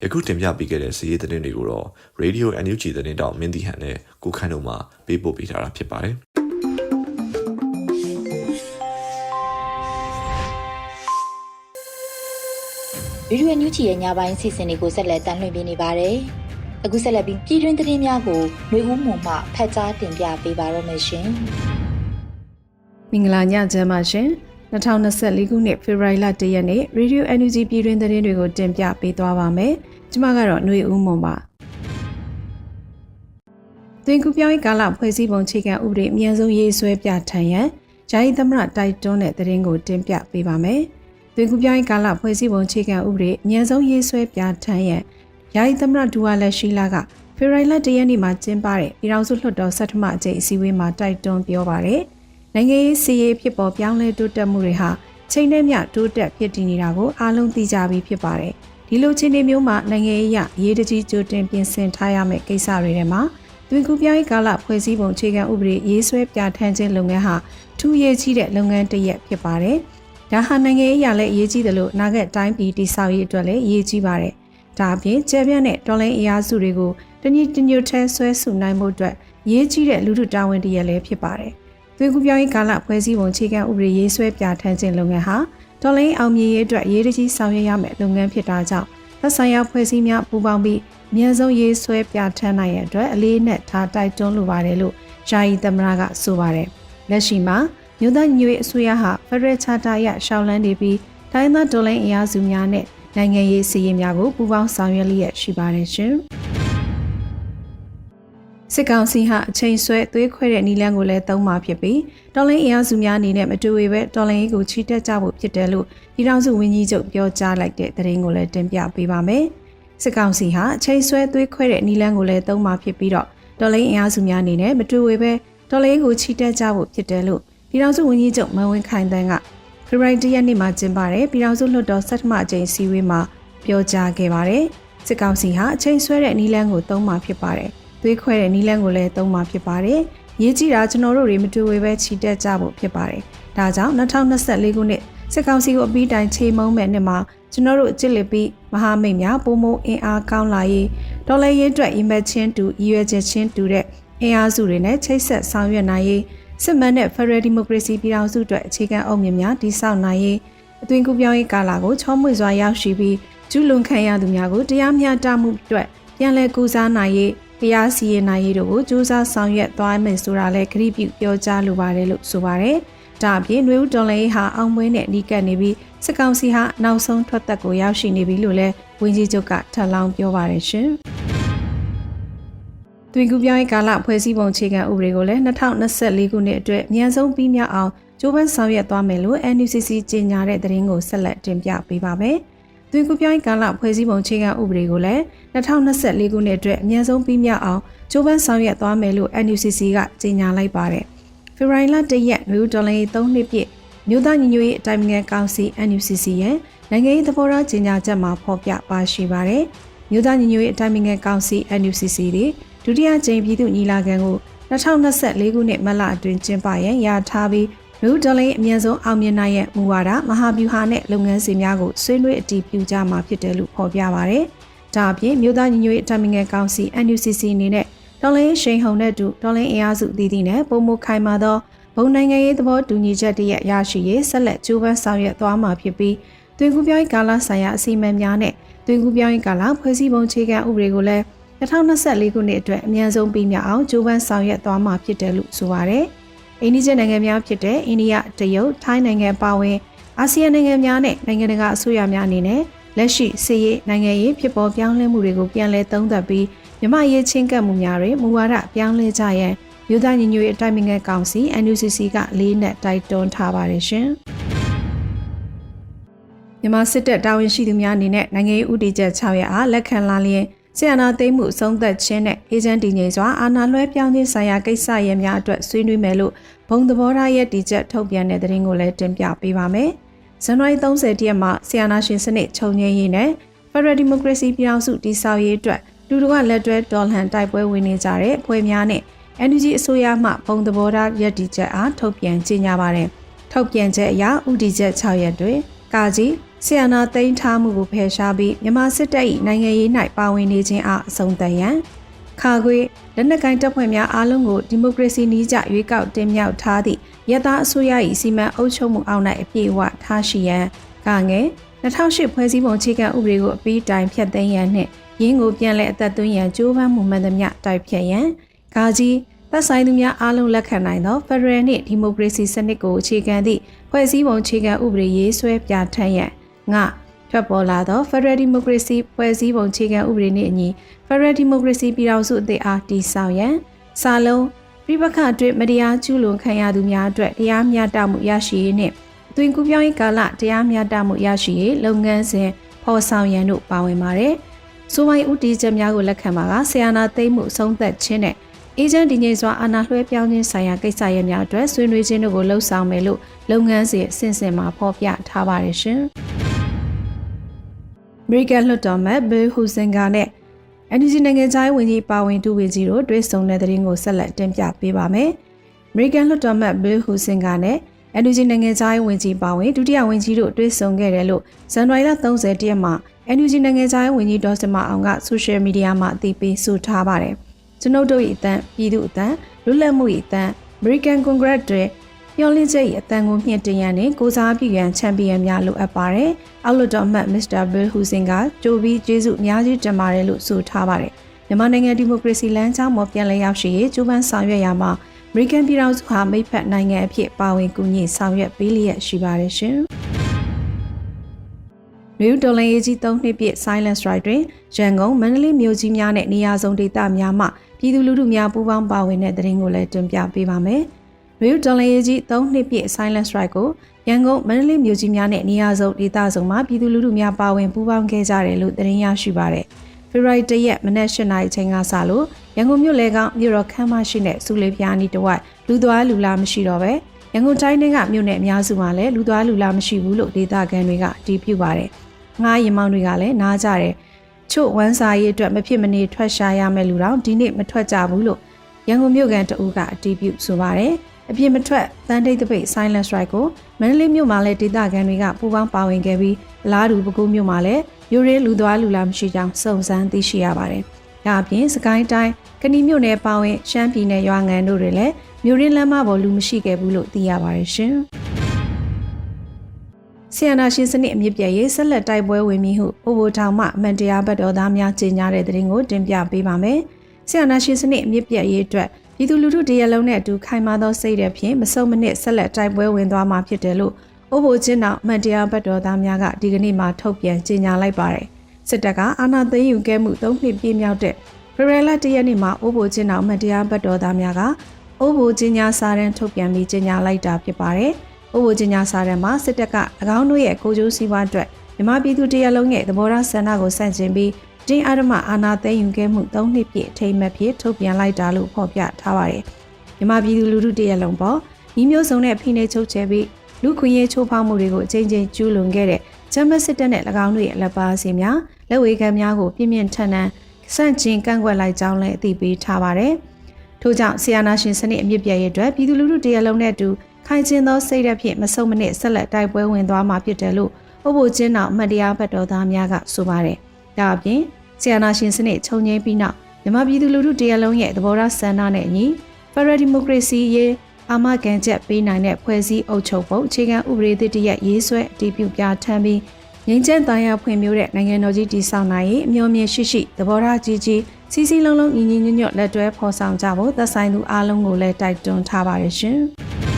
ယခုတင်ပြပေးခဲ့တဲ့စည်ရေးသတင်းတွေကိုတော့ Radio NUG သတင်းတောက်မင်းတီဟန်နဲ့ကိုခန့်တို့မှပေးပို့ပေးထားတာဖြစ်ပါတယ်ဗီဒီယိုညူချီရဲ့ညပိုင်းစီစဉ်တွေကိုဆက်လက်တင်ပြနေပါတယ်။အခုဆက်လက်ပြီးပြည်တွင်းသတင်းများကိုຫນွေဦးမှုမှဖတ်ကြားတင်ပြပေးပါရမရှင်။မင်္ဂလာညချမ်းပါရှင်။ 2024ခုနှစ်ဖေဖော်ဝါရီလ1ရက်နေ့ Radio Energy ပြည်တွင်သတင်းတွေကိုတင်ပြပေးသွားပါမယ်။ကျွန်မကတော့ຫນွေဦးမွန်ပါ။သွင်ကူပြောင်းရေးကာလဖွဲ့စည်းပုံအခြေခံဥပဒေအမြန်ဆုံးရေးဆွဲပြဋ္ဌာန်းရန်ဂျာယီသမရတိုက်တွန်းတဲ့သတင်းကိုတင်ပြပေးပါမယ်သွေးကူးပြောင်းကာလဖွဲ့စည်းပုံအခြေခံဥပဒေအမြန်ဆုံးရေးဆွဲပြဋ္ဌာန်းရန်ယာယီသမရဒူဝါလက်ရှိလာကဖေရိုင်လတရက်နေ့မှာကျင်းပတဲ့ပြည်ထောင်စုလွှတ်တော်ဆက်ထမအကြိမ်အစည်းအဝေးမှာတိုက်တွန်းပြောပါတယ်။ နိုင်ငံရေးစီရေးဖြစ်ပေါ်ပြောင်းလဲတိုးတက်မှုတွေဟာချိန်နဲ့မျှတိုးတက်ဖြစ်တည်နေတာကိုအားလုံးသိကြပြီးဖြစ်ပါတယ်။ဒီလိုချိန်တွေမျိုးမှာနိုင်ငံရေးရရေးတကြီးကြိုတင်ပြင်ဆင်ထားရမယ့်ကိစ္စတွေထဲမှာတွင်ကူပြောင်းရေးကာလဖွဲ့စည်းပုံအခြေခံဥပဒေရေးဆွဲပြဋ္ဌာန်းခြင်းလုပ်ငန်းဟာထူးရေးကြီးတဲ့လုပ်ငန်းတစ်ရပ်ဖြစ်ပါတယ်။ဒါဟာနိုင်ငံရေးရလည်းအရေးကြီးတယ်လို့နာဂတ်တိုင်းပြည်တည်ဆောက်ရေးအတွက်လည်းအရေးကြီးပါတယ်။ဒါအပြင်ကျဲပြန့်တဲ့တော်လိုင်းအရာစုတွေကိုတညီတညွတ်ထဲဆွဲဆုနိုင်မှုအတွက်ရေးကြီးတဲ့လူထုတာဝန်တရက်လည်းဖြစ်ပါတယ်။ သွေးကူးပြောင်းရေးကာလဖွဲ့စည်းပုံအခြေခံဥပဒေရေးဆွဲပြဋ္ဌာန်းခြင်းလုပ်ငန်းဟာတော်လိုင်းအောင်မြင်ရေးအတွက်ရေးတကြီးဆောင်ရွက်ရမယ့်လုပ်ငန်းဖြစ်တာကြောင့်သက်ဆိုင်ရာဖွဲ့စည်းများပူးပေါင်းပြီးအမြန်ဆုံးရေးဆွဲပြဋ္ဌာန်းနိုင်ရတဲ့အတွက်အလေးနဲ့ထားတိုက်တွန်းလိုပါတယ်လို့ယာယီသမရကဆိုပါတယ်။လက်ရှိမှာမြို့သားညွေအစိုးရဟာဖရက်ချာတာရရှောင်းလန်းနေပြီးတိုင်းသားဒေါ်လိုင်းအင်အားစုများနဲ့နိုင်ငံရေးစီရင်များကိုပူးပေါင်းဆောင်ရွက်လျက်ရှိပါတယ်ရှင်။ စစ်ကောင်စီဟာအချိန်ဆွဲသွေးခွဲတဲ့နီလန်းကိုလည်းသုံးမှာဖြစ်ပြီးတော်လိုင်းအင်အားစုများအနေနဲ့မတူဝေပဲတော်လိုင်းရေးကိုချီတက်ကြဖို့ဖြစ်တယ်လို့ပြည်ထောင်စုဝန်ကြီးချုပ်ပြောကြားလိုက်တဲ့သတင်းကိုလည်းတင်ပြပေးပါမယ်။စစ်ကောင်စီဟာအချိန်ဆွဲသွေးခွဲတဲ့နီလန်းကိုလည်းသုံးမှာဖြစ်ပြီးတော့တော်လိုင်းအင်အားစုများအနေနဲ့မတူဝေပဲတော်လိုင်းရေးကိုချီတက်ကြဖို့ဖြစ်တယ်လို့ပြည်ထောင်စုဝန်ကြီးချုပ်မန်ဝင်းခိုင်တန်းကဖေဖော်ဝါရီလရက်နေ့မှာကျင်းပတဲ့ပြည်ထောင်စုလွှတ်တော်ဆက်ထမအကြိမ်စည်းဝေးမှာပြောကြားခဲ့ပါတယ်။စစ်ကောင်စီဟာအချိန်ဆွဲတဲ့နီလန်းကိုသုံးမှာဖြစ်ပါတယ်။ သွေးခွဲတဲ့နီလန်းကိုလည်းသုံးမှာဖြစ်ပါတယ်။ရေးကြည့်တာကျွန်တော်တို့တွေမတူဝေပဲချီတက်ကြဖို့ဖြစ်ပါတယ်။ဒါကြောင့်2024ခုနှစ်စစ်ကောင်စီကိုအပြီးတိုင်ချိန်မုံမဲ့နှစ်မှာကျွန်တော်တို့အစ်စ်လက်ပြီးမဟာမိတ်များပုံမအင်အားကောင်းလာရေးဒေါ်လာရေးအတွက်ရည်မှတ်ချင်းတူရည်ရွယ်ချက်ချင်းတူတဲ့အင်အားစုတွေနဲ့ချိတ်ဆက်ဆောင်ရွက်နိုင်ရေးစစ်မှန်တဲ့ Federal Democracy ပြည်ထောင်စုအတွက်အခြေခံအုပ်မြင့်များတည်ဆောက်နိုင်ရေးအသွင်ကူးပြောင်းရေးကာလကိုချောမွေ့စွာရောက်ရှိပြီးကျူးလွန်ခံရသူများကိုတရားမျှတမှုအတွက်ပြန်လည်ကူစားနိုင်ရေး တရားစီရင်နိုင်ရေးတို့ကိုစူးစမ်းဆောင်ရွက်သွားမယ်ဆိုတာလည်းခရီးပြုပြောကြားလိုပါတယ်လို့ဆိုပါတယ်။ဒါအပြင်နွေဦးတော်လေးဟာအောင်ပွဲနဲ့နီးကပ်နေပြီးစစ်ကောင်စီဟာနောက်ဆုံးထွက်သက်ကိုရောက်ရှိနေပြီလို့လည်းဝန်ကြီးချုပ်ကထပ်လောင်းပြောပါတယ်ရှင်။တွင်ကူပြောင်းရေးကာလဖွဲ့စည်းပုံအခြေခံဥပဒေကိုလည်း2024ခုနှစ်အတွက်မြန်ဆုံးပြီးမြောက်အောင်ကြိုးပမ်းဆောင်ရွက်သွားမယ်လို့ NUCC ကြေညာတဲ့သတင်းကိုဆက်လက်တင်ပြပေးပါမယ်။ တွင်ကူပြောင်းရေးကာလဖွဲ့စည်းပုံအခြေခံဥပဒေကိုလည်း2024ခုနှစ်အတွက်အမြန်ဆုံးပြီးမြောက်အောင်ကြိုးပမ်းဆောင်ရွက်သွားမယ်လို့ NUCC ကကြေညာလိုက်ပါတယ်။ဖေဖော်ဝါရီလ1ရက်မြို့ဒေါ်လာ3နှစ်ပြည့်မြို့သားညီညွတ်ရေးအတိုင်းအမြံကောင်စီ NUCC ရဲ့နိုင်ငံရေးသဘောထားကြေညာချက်မှာဖော်ပြပါရှိပါတယ်။မြို့သားညီညွတ်ရေးအတိုင်းအမြံကောင်စီ NUCC တွေဒုတိယကြိမ်ပြည်သူညီလာခံကို2024ခုနှစ်မလအတွင်းကျင်းပရန်ရာထားပြီး လူဒလိန်အမြန်ဆုံးအောင်မြင်နိုင်ရဲ့မူဝါဒမဟာဗျူဟာနဲ့လုပ်ငန်းစဉ်များကိုဆွေးနွေးအတည်ပြုကြမှာဖြစ်တယ်လို့ဖော်ပြပါဗျ။ဒါအပြင်မြို့သားညီညွတ်ရေးအထက်မငယ်ကောင်စီ NUCC အနေနဲ့ဒေါ်လင်းရှိန်ဟုန်နဲ့တူဒေါ်လင်းအင်အားစုတည်တည်နဲ့ပုံမခိုင်မာသောဘုံနိုင်ငံရေးသဘောတူညီချက်တည်းရရှိရေးဆက်လက်ကြိုးပမ်းဆောင်ရွက်သွားမှာဖြစ်ပြီးတွင်ကူပြောင်းကာလဆိုင်ရာအစီအမံများနဲ့တွင်ကူပြောင်းကာလဖွဲ့စည်းပုံအခြေခံဥပဒေကိုလည်း2024ခုနှစ်အတွက်အမြန်ဆုံးပြီးမြောက်အောင်ကြိုးပမ်းဆောင်ရွက်သွားမှာဖြစ်တယ်လို့ဆိုပါတယ်။ အိန္ဒိယနိုင်ငံများဖြစ်တဲ့အိန္ဒိယ၊တရုတ်၊ထိုင်းနိုင်ငံပါဝင်အာဆီယံနိုင်ငံများနဲ့နိုင်ငံတကာအစိုးရများအနေနဲ့လက်ရှိစီးရေးနိုင်ငံရေးဖြစ်ပေါ်ပြောင်းလဲမှုတွေကိုပြန်လည်သုံးသပ်ပြီးမြမရေးချင်းကပ်မှုများတွေမူဝါဒပြောင်းလဲကြရန်မြို့သားညီညွတ်ရေးအတိုင်းအမြံကောင်စီ NUCC ကလေးနက်တိုက်တွန်းထားပါတယ်ရှင်။မြန်မာစစ်တပ်တာဝန်ရှိသူများအနေနဲ့နိုင်ငံရေးဥတီချက်6ရက်အားလက်ခံလာလျင် ဆီယနာသိမ်းမှုဆုံးသက်ခြင်းနဲ့အေဂျင့်တည်ငြိမ်စွာအာဏာလွှဲပြောင်းခြင်းဆိုင်ရာကိစ္စရပ်များအတွက်ဆွေးနွေးမယ်လို့ဘုံသဘောထားရဲ့တီချက်ထုတ်ပြန်တဲ့သတင်းကိုလည်းတင်ပြပေးပါမယ်။ဇန်နဝါရီ30ရက်မှာဆီယနာရှင်စနစ်ချုပ်ငြိမ်းရေးနဲ့ Federal Democracy ပြည်ထောင်စုတည်ဆောက်ရေးအတွက်လူတို့ကလက်တွဲဒေါ်လန်တိုက်ပွဲဝင်နေကြတဲ့ဖွဲ့များနဲ့ NUG အစိုးရမှဘုံသဘောထားရည်တည်ချက်အားထုတ်ပြန်ကြေညာပါတယ်။ထုတ်ပြန်ချက်အရဥတီချက်6ရက်တွင် ကာကြီးဆီယနာသိမ်းထားမှုကိုဖယ်ရှားပြီးမြန်မာစစ်တပ်၏နိုင်ငံရေး၌ပါဝင်နေခြင်းအားအဆုံးသတ်ရန်ခါခွေလက်နက်ကိုင်တပ်ဖွဲ့များအားလုံးကိုဒီမိုကရေစီနည်းကျရွေးကောက်တင်မြှောက်ထားသည့်ရသားအစိုးရ၏စီမံအုပ်ချုပ်မှုအောက်၌အပြည့်အဝထားရှိရန်ကငယ်2008ဖွဲ့စည်းပုံအခြေခံဥပဒေကိုအပြီးတိုင်ဖျက်သိမ်းရန်နှင့်ရင်းကိုပြန်လည်အသက်သွင်းရန်ကြိုးပမ်းမှုမှန်သမျှတိုက်ဖြတ်ရန်ဂါကြီးသက်ဆိုင်သူများအားလုံးလက်ခံနိုင်သောဖက်ဒရယ်နှင့်ဒီမိုကရေစီစနစ်ကိုအခြေခံသည့်ဖွဲ့စည်းပုံအခြေခံဥပဒေရေးဆွဲပြဋ္ဌာန်းရန်ငါထွက်ပေါ်လာသော Federal Democracy ဖွဲ့စည်းပုံအခြေခံဥပဒေနှင့်အညီ Federal Democracy ပြည်ထောင်စုအသစ်အားတည်ဆောက်ရန်စာလုံးပြပခအတွင်းမတရားကျူးလွန်ခံရသူများအတွက်တရားမျှတမှုရရှိရေးနှင့်အတွင်ကူးပြောင်းရေးကာလတရားမျှတမှုရရှိရေးလုပ်ငန်းစဉ်ဖော်ဆောင်ရန်တို့ပါဝင်ပါတယ်။ဆိုမိုင်းဦးတီချက်များကိုလက်ခံမှာကဆီယနာသိမ့်မှုအဆုံးသက်ခြင်းနဲ့ အေဂျင့်ဒီငိမ့်စွာအာဏာလွှဲပြောင်းခြင်းဆိုင်ရာကိစ္စရပ်များအတွက်ဆွေးနွေးခြင်းတို့ကိုလှုပ်ဆောင်မယ်လို့လုပ်ငန်းစဉ်အစဉ်စဉ်မှာဖော်ပြထားပါတယ်ရှင်။ American လွှတ်တော်မှ Bill Huizenga နဲ့ NUG နိုင်ငံခြားရေးဝန်ကြီးပါဝင်တူဝင်ကြီးတို့တွေ့ဆုံတဲ့တဲ့ရင်ကိုဆက်လက်တင်ပြပေးပါမယ်။ American လွှတ်တော်မှ Bill Huizenga နဲ့ NUG နိုင်ငံခြားရေးဝန်ကြီးပါဝင်ဒုတိယဝန်ကြီးတို့တွေ့ဆုံခဲ့တယ်လို့ဇန်နဝါရီလ30ရက်မှာ NUG နိုင်ငံခြားရေးဝန်ကြီးဒေါ်စမအောင်ကဆိုရှယ်မီဒီယာမှာအသိပေးဆိုထားပါတယ်။ ကျွန်ုပ်တို့၏အတန်းပြည်သူအတန်းလွတ်လပ်မှု၏အတန်း American Congress တွေမျော်လင့်ချက်၏အတန်းကိုမြင့်တင်ရန်နဲ့ကိုစားပြုရန်ချန်ပီယံများလိုအပ်ပါတယ်။အောက်လွှတ်တော်မှတ်မစ္စတာဘီလ်ဟူစင်ကကြိုပြီးကျေးဇူးအများကြီးတင်ပါတယ်လို့ဆိုထားပါတယ်။မြန်မာနိုင်ငံဒီမိုကရေစီလမ်းကြောင်းပေါ်ပြန်လည်ရောက်ရှိရေးကြိုးပမ်းဆောင်ရွက်ရမှာအမေရိကန်ပြည်ထောင်စုဟာမိတ်ဖက်နိုင်ငံအဖြစ်ပါဝင်ကူညီဆောင်ရွက်ပေးလျက်ရှိပါတယ်ရှင်။လူဒေါ်လာရေးကြီး၃နှစ်ပြည့် Silent Strike တွင်ရန်ကုန်မန္တလေးမြို့ကြီးများနဲ့နေရာစုံဒေသများမှ ပြည်သူလူထုများပူးပေါင်းပါဝင်တဲ့တရင်ကိုလည်းတင်ပြပေးပါမယ်။လူဒေါ်လာရေးကြီး၃နှစ်ပြည့် Silent Strike ကိုရန်ကုန်မန္တလေးမြို့ကြီးများနဲ့နေရာစုံဒေသစုံမှာပြည်သူလူထုများပါဝင်ပူးပေါင်းခဲ့ကြတယ်လို့တရင်ရရှိပါတယ်။ဖေဖော်ဝါရီ၁ရက်မနက်၈နာရီချိန်ကစလို့ရန်ကုန်မြို့လေကောင်မြို့တော်ခမ်းမရှိတဲ့စူလေးပြားနီးတဝိုက်လူသွားလူလာမရှိတော့ပဲရန်ကုန်တိုင်းကမြို့နယ်အများစုမှာလည်းလူသွားလူလာမရှိဘူးလို့ဒေသခံတွေကတည်ပြုပါတယ်။ငှားရင်မောင်းတွေကလည်းနားကြတယ် ချို့ဝမ်းစာရေးအတွက်မဖြစ်မနေထွက်ရှာရမယ်လူတော့ဒီနေ့မထွက်ကြဘူးလို့ရန်ကုန်မြို့ကန်တအူးကအတီးပြုဆိုပါတယ်အပြစ်မထွက်တန်တိတ်တပိတ် silent strike ကိုမန္တလေးမြို့မှာလည်းဒေသခံတွေကပူးပေါင်းပါဝင်ခဲ့ပြီးအလားတူပဲခူးမြို့မှာလည်းမြို့ရင်းလူသွားလူလာမရှိကြောင်းစုံစမ်းသိရှိရပါတယ်။ဒါအပြင်စကိုင်းတိုင်းကဏီမြို့နယ်ပါဝင်ရှမ်းပြည်နယ်ရွာငံတို့တွေလည်းမြို့ရင်းလမ်းမပေါ်လူမရှိခဲ့ဘူးလို့သိရပါတယ်ရှင်။ ဆီယနာရှင်စနစ်အမြင့်ပြည့်ရေးဆက်လက်တိုက်ပွဲဝင်မည်ဟုအိုဘိုထောင်မှအမှန်တရားဘတ်တော်သားများကြေညာတဲ့တဲ့ရင်ကိုတင်ပြပေးပါမယ်။ဆီယနာရှင်စနစ်အမြင့်ပြည့်ရေးအတွက်ပြည်သူလူထုတရလုံးနဲ့အတူခိုင်မာသောစိတ်တဲ့ဖြင့်မစုံမနစ်ဆက်လက်တိုက်ပွဲဝင်သွားမှာဖြစ်တယ်လို့အိုဘိုချင်းတော်အမှန်တရားဘတ်တော်သားများကဒီကနေ့မှထုတ်ပြန်ကြေညာလိုက်ပါတယ်။စစ်တပ်ကအာဏာသိမ်းယူခဲ့မှု၃နှစ်ပြည့်မြောက်တဲ့ဖေဖော်ဝါရီလ၁ရက်နေ့မှာအိုဘိုချင်းတော်အမှန်တရားဘတ်တော်သားများကအိုဘိုချင်းညာစာရန်ထုတ်ပြန်ပြီးကြေညာလိုက်တာဖြစ်ပါတယ်။ ဥပဒေညာစာတမ်းမှာစစ်တပ်က၎င်းတို့ရဲ့ကိုကျိုးစည်းဝါးအတွက်မြမပြည်သူတရလုံးရဲ့သဘောထားဆန္ဒကိုဆန့်ကျင်ပြီးတင်းအာရမအာနာသိမ်းယူခဲ့မှု၃နှစ်ပြည့်အထိမ်းအမှတ်ဖြစ်ထုတ်ပြန်လိုက်တာလို့ဖော်ပြထားပါတယ်။မြမပြည်သူလူထုတရလုံးပေါ်ဤမျိုးစုံတဲ့ဖိနှိပ်ချုပ်ချယ်ပြီးလူခွင့်ရေးချိုးဖောက်မှုတွေကိုအကြိမ်ကြိမ်ကျူးလွန်ခဲ့တဲ့ဂျမစစ်တပ်နဲ့၎င်းတို့ရဲ့လက်ပါစီများလက်ဝေခံများကိုပြင်းပြင်းထန်ထန်ဆန့်ကျင်ကန့်ကွက်လိုက်ကြောင်းလည်းအသိပေးထားပါတယ်။ထို့ကြောင့်ဆီယနာရှင်စနစ်အမြင့်ပြည့်ရဲ့အတွက်ပြည်သူလူထုတရလုံးနဲ့အတူ ခိုင်ကျင်သောစိတ်ဓာတ်ဖြင့်မဆုတ်မနစ်ဆက်လက်တိုက်ပွဲဝင်သွားမှာဖြစ်တယ်လို့ဥပ္ပိုလ်ချင်းတော်အမတ်တရားဘတ်တော်သားများကဆိုပါတယ်။ဒါအပြင်ဆီယနာရှင်စနစ်ချုပ်ငြိမ်းပြီးနောက်မြန်မာပြည်သူလူထုတရားလုံးရဲ့သဘောထားဆန္ဒနဲ့အညီဖက်ဒရယ်ဒီမိုကရေစီရေးအာမခံချက်ပေးနိုင်တဲ့ဖွဲ့စည်းအုပ်ချုပ်ပုံအခြေခံဥပဒေသစ်တရက်ရေးဆွဲအတည်ပြုပြဋ္ဌာန်းပြီးငင်းကျန်းသားရဖွံ့ဖြိုးတဲ့နိုင်ငံတော်ကြီးတည်ဆောက်နိုင်ရေးအမျှော်မြင်ရှိရှိသဘောထားကြီးကြီးစီစီလုံးလုံးညီညီညွတ်ညွတ်လက်တွဲဖော်ဆောင်ကြဖို့သက်ဆိုင်သူအားလုံးကိုလည်းတိုက်တွန်းထားပါတယ်ရှင်။